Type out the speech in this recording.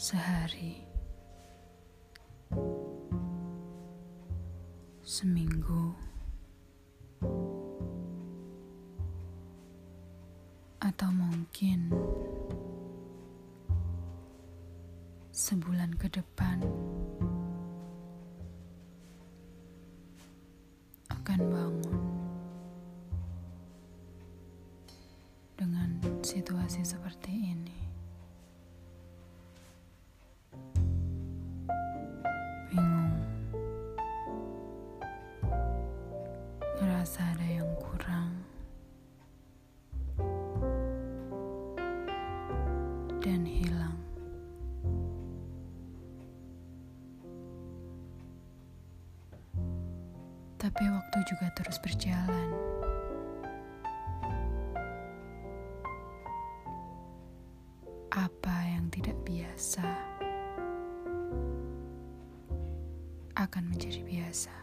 sehari, seminggu, atau mungkin sebulan ke depan akan bangun dengan situasi seperti ngerasa ada yang kurang, dan hilang. Tapi waktu juga terus berjalan. Apa yang tidak biasa? akan menjadi biasa.